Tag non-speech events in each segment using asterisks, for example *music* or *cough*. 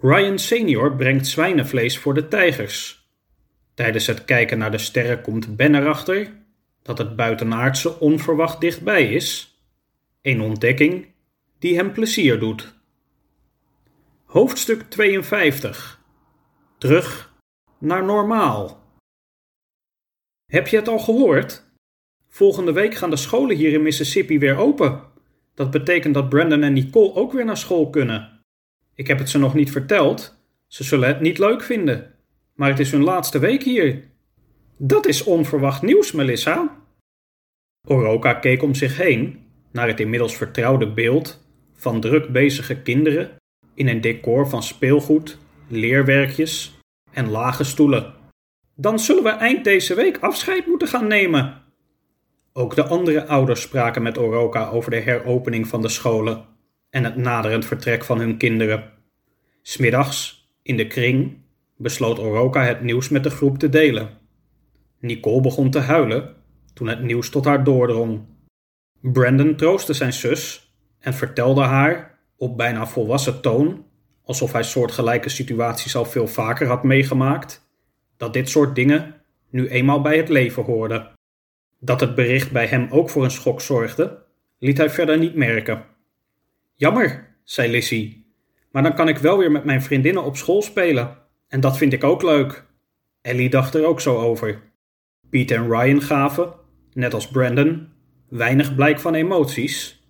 Ryan senior brengt zwijnenvlees voor de tijgers. Tijdens het kijken naar de sterren komt Ben erachter dat het buitenaardse onverwacht dichtbij is. Een ontdekking die hem plezier doet. Hoofdstuk 52 Terug naar normaal. Heb je het al gehoord? Volgende week gaan de scholen hier in Mississippi weer open. Dat betekent dat Brandon en Nicole ook weer naar school kunnen. Ik heb het ze nog niet verteld. Ze zullen het niet leuk vinden. Maar het is hun laatste week hier. Dat is onverwacht nieuws, Melissa. Oroka keek om zich heen naar het inmiddels vertrouwde beeld van druk bezige kinderen in een decor van speelgoed, leerwerkjes en lage stoelen. Dan zullen we eind deze week afscheid moeten gaan nemen. Ook de andere ouders spraken met Oroka over de heropening van de scholen en het naderend vertrek van hun kinderen. Smiddags, in de kring, besloot Oroka het nieuws met de groep te delen. Nicole begon te huilen toen het nieuws tot haar doordrong. Brandon troostte zijn zus en vertelde haar, op bijna volwassen toon, alsof hij soortgelijke situaties al veel vaker had meegemaakt, dat dit soort dingen nu eenmaal bij het leven hoorden. Dat het bericht bij hem ook voor een schok zorgde, liet hij verder niet merken. Jammer, zei Lissy, maar dan kan ik wel weer met mijn vriendinnen op school spelen. En dat vind ik ook leuk. Ellie dacht er ook zo over. Pete en Ryan gaven, net als Brandon, weinig blijk van emoties.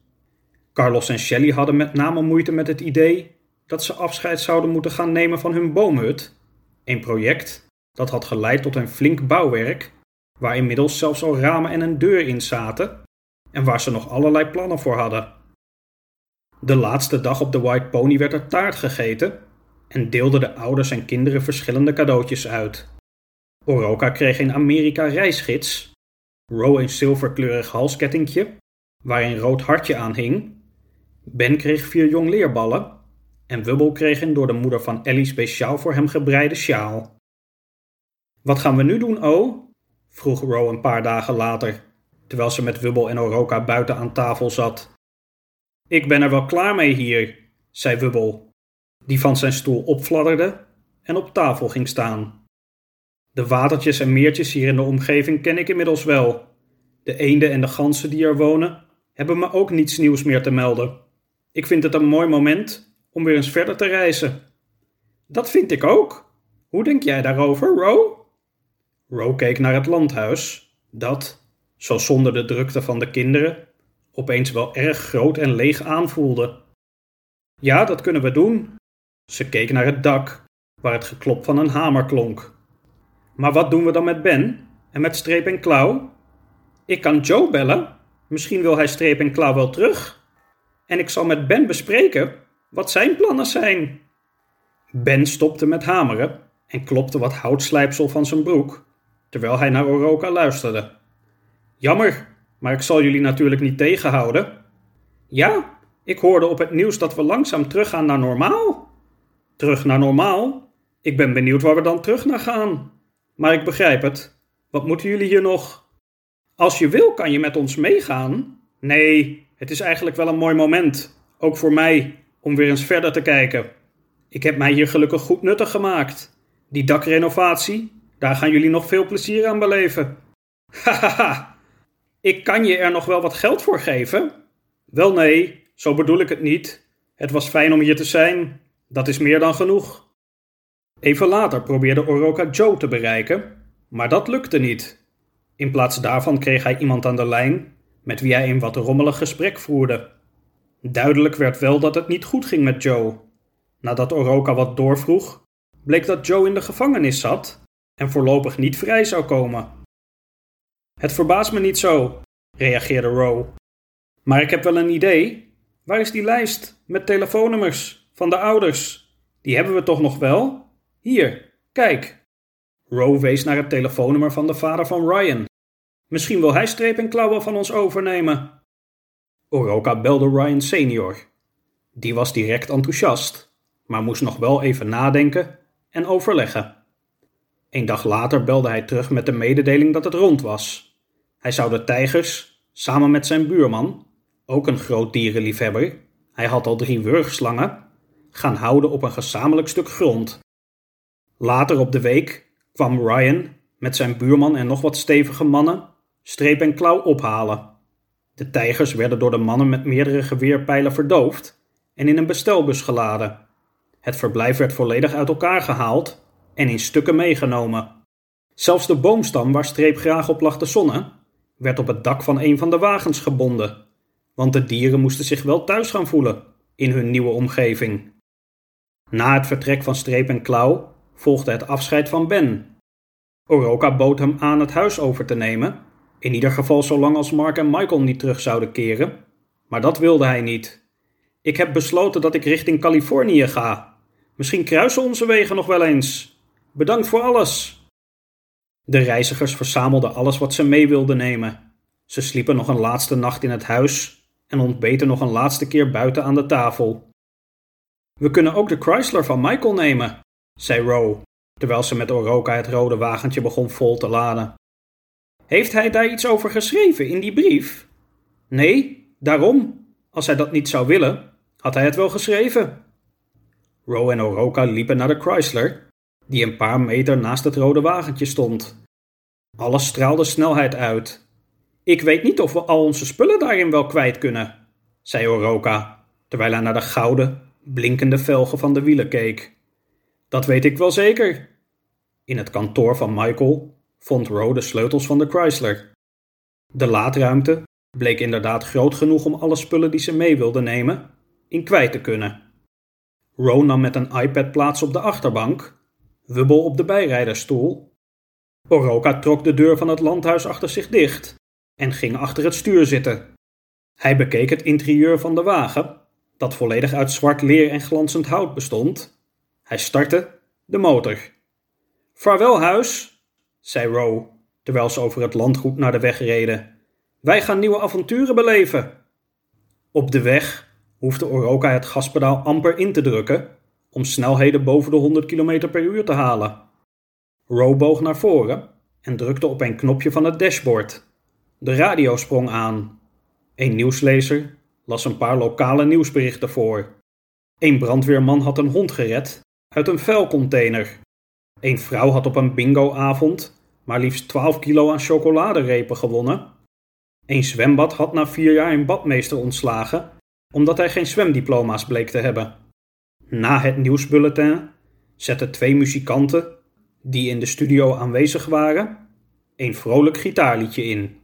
Carlos en Shelley hadden met name moeite met het idee dat ze afscheid zouden moeten gaan nemen van hun boomhut, een project dat had geleid tot een flink bouwwerk, waar inmiddels zelfs al ramen en een deur in zaten en waar ze nog allerlei plannen voor hadden. De laatste dag op de White Pony werd er taart gegeten en deelden de ouders en kinderen verschillende cadeautjes uit. Oroka kreeg een Amerika reisgids, Ro een zilverkleurig halskettingje waar een rood hartje aan hing, Ben kreeg vier jongleerballen en Wubbel kreeg een door de moeder van Ellie speciaal voor hem gebreide sjaal. Wat gaan we nu doen, O? vroeg Ro een paar dagen later, terwijl ze met Wubbel en Oroka buiten aan tafel zat. Ik ben er wel klaar mee hier, zei Wubbel, die van zijn stoel opfladderde en op tafel ging staan. De watertjes en meertjes hier in de omgeving ken ik inmiddels wel. De eenden en de ganzen die er wonen hebben me ook niets nieuws meer te melden. Ik vind het een mooi moment om weer eens verder te reizen. Dat vind ik ook. Hoe denk jij daarover, Ro? Ro keek naar het landhuis, dat, zo zonder de drukte van de kinderen, opeens wel erg groot en leeg aanvoelde. Ja, dat kunnen we doen. Ze keek naar het dak, waar het geklop van een hamer klonk. Maar wat doen we dan met Ben en met Streep en Klauw? Ik kan Joe bellen. Misschien wil hij Streep en Klauw wel terug. En ik zal met Ben bespreken wat zijn plannen zijn. Ben stopte met hameren en klopte wat houtslijpsel van zijn broek, terwijl hij naar Oroka luisterde. Jammer, maar ik zal jullie natuurlijk niet tegenhouden. Ja, ik hoorde op het nieuws dat we langzaam teruggaan naar normaal. Terug naar normaal? Ik ben benieuwd waar we dan terug naar gaan. Maar ik begrijp het. Wat moeten jullie hier nog? Als je wil, kan je met ons meegaan. Nee, het is eigenlijk wel een mooi moment. Ook voor mij, om weer eens verder te kijken. Ik heb mij hier gelukkig goed nuttig gemaakt. Die dakrenovatie, daar gaan jullie nog veel plezier aan beleven. *laughs* Hahaha, ik kan je er nog wel wat geld voor geven? Wel nee, zo bedoel ik het niet. Het was fijn om hier te zijn. Dat is meer dan genoeg. Even later probeerde Oroka Joe te bereiken, maar dat lukte niet. In plaats daarvan kreeg hij iemand aan de lijn met wie hij een wat rommelig gesprek voerde. Duidelijk werd wel dat het niet goed ging met Joe. Nadat Oroka wat doorvroeg, bleek dat Joe in de gevangenis zat en voorlopig niet vrij zou komen. Het verbaast me niet zo, reageerde Rowe. Maar ik heb wel een idee. Waar is die lijst met telefoonnummers van de ouders? Die hebben we toch nog wel? Hier, kijk. Rowe wees naar het telefoonnummer van de vader van Ryan. Misschien wil hij streep en klauwen van ons overnemen. Oroka belde Ryan senior. Die was direct enthousiast, maar moest nog wel even nadenken en overleggen. Een dag later belde hij terug met de mededeling dat het rond was. Hij zou de tijgers, samen met zijn buurman, ook een groot dierenliefhebber, hij had al drie wurgslangen, gaan houden op een gezamenlijk stuk grond. Later op de week kwam Ryan met zijn buurman en nog wat stevige mannen streep en klauw ophalen. De tijgers werden door de mannen met meerdere geweerpijlen verdoofd en in een bestelbus geladen. Het verblijf werd volledig uit elkaar gehaald en in stukken meegenomen. Zelfs de boomstam waar Streep graag op lag te zonnen, werd op het dak van een van de wagens gebonden, want de dieren moesten zich wel thuis gaan voelen in hun nieuwe omgeving. Na het vertrek van Streep en Klauw volgde het afscheid van Ben. Oroka bood hem aan het huis over te nemen, in ieder geval zolang als Mark en Michael niet terug zouden keren, maar dat wilde hij niet. Ik heb besloten dat ik richting Californië ga. Misschien kruisen onze wegen nog wel eens. Bedankt voor alles. De reizigers verzamelden alles wat ze mee wilden nemen. Ze sliepen nog een laatste nacht in het huis en ontbeten nog een laatste keer buiten aan de tafel. We kunnen ook de Chrysler van Michael nemen, zei Roe, terwijl ze met Oroka het rode wagentje begon vol te laden. Heeft hij daar iets over geschreven in die brief? Nee, daarom. Als hij dat niet zou willen, had hij het wel geschreven. Roe en Oroka liepen naar de Chrysler, die een paar meter naast het rode wagentje stond. Alles straalde snelheid uit. Ik weet niet of we al onze spullen daarin wel kwijt kunnen, zei Oroka, terwijl hij naar de gouden, blinkende velgen van de wielen keek. Dat weet ik wel zeker. In het kantoor van Michael vond Roe de sleutels van de Chrysler. De laadruimte bleek inderdaad groot genoeg om alle spullen die ze mee wilden nemen in kwijt te kunnen. Roe nam met een iPad plaats op de achterbank, Wubbel op de bijrijdersstoel. Oroka trok de deur van het landhuis achter zich dicht en ging achter het stuur zitten. Hij bekeek het interieur van de wagen, dat volledig uit zwart leer en glanzend hout bestond. Hij startte de motor. Vaarwel, huis, zei Roe, terwijl ze over het landgoed naar de weg reden. Wij gaan nieuwe avonturen beleven. Op de weg hoefde Oroka het gaspedaal amper in te drukken om snelheden boven de 100 km per uur te halen. Roe boog naar voren en drukte op een knopje van het dashboard. De radio sprong aan. Een nieuwslezer las een paar lokale nieuwsberichten voor. Een brandweerman had een hond gered uit een vuilcontainer. Een vrouw had op een bingoavond maar liefst 12 kilo aan chocoladerepen gewonnen. Een zwembad had na vier jaar een badmeester ontslagen omdat hij geen zwemdiploma's bleek te hebben. Na het nieuwsbulletin zetten twee muzikanten die in de studio aanwezig waren een vrolijk gitaarliedje in.